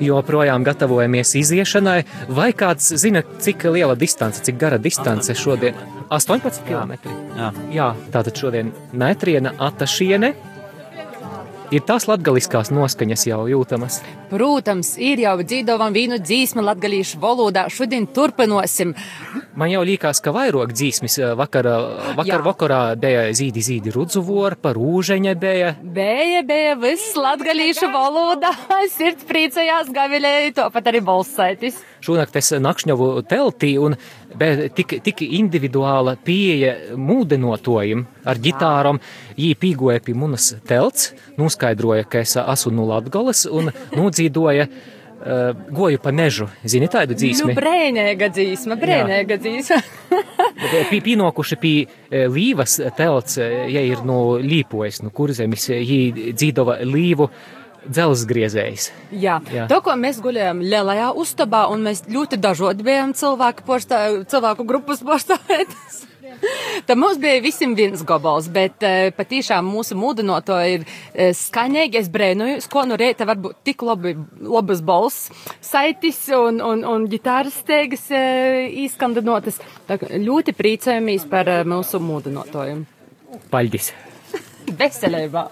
joprojām gatavojamies iziešanai, vai kāds zina, cik liela distance, cik gara distance šodien? 18 km. Jā. Jā, tātad šodien metriena atašiene. Ir tās latgaliskās noskaņas jau jūtamas. Protams, ir jau dzīvotam vīnu dzīsma latgalīšu valodā. Šodien turpinosim. Man jau liekas, ka vairāk dzīsmis vakar, vakar Jā. vakarā bija zīdi, zīdi rudzu vorpa, rūžeņa bija. Bija, bija viss latgalīšu valodā. Sirds priecājās, gavilēja to pat arī balsaitis. Šonakt es nakšņovu teltī un bija tik, tik individuāla pieeja mūdenotojiem ar ģitārom. Jī pīgoja pie munas telts, noskaidroja, ka es esmu no Latgolas un nodzīdoja uh, goju pa mežu. Zini tādu Nu, dzīsmi? brēnēga dzīsma, brēnēga dzīsma. Pī, pīnokuši pie eh, līvas telts, eh, ja ir no līpojas, no kurzemes, jī dzīdova līvu dzelsgriezējs. Jā, Jā. to, ko mēs guļējām lielajā uztabā, un mēs ļoti dažādi bijām cilvēku, porstā, cilvēku grupas pārstāvētas. Tad mums bija visiem viens gabals, bet uh, patiešām mūsu mūdinoto ir uh, skaņīgi. Es brēnoju, ko no rīta var būt tik labi, labas balss, saitis un, un, un ģitāras steigas uh, izskandinotas. Tā ļoti priecājamies par mūsu mūdinotojiem. Paļģis! Veselībā!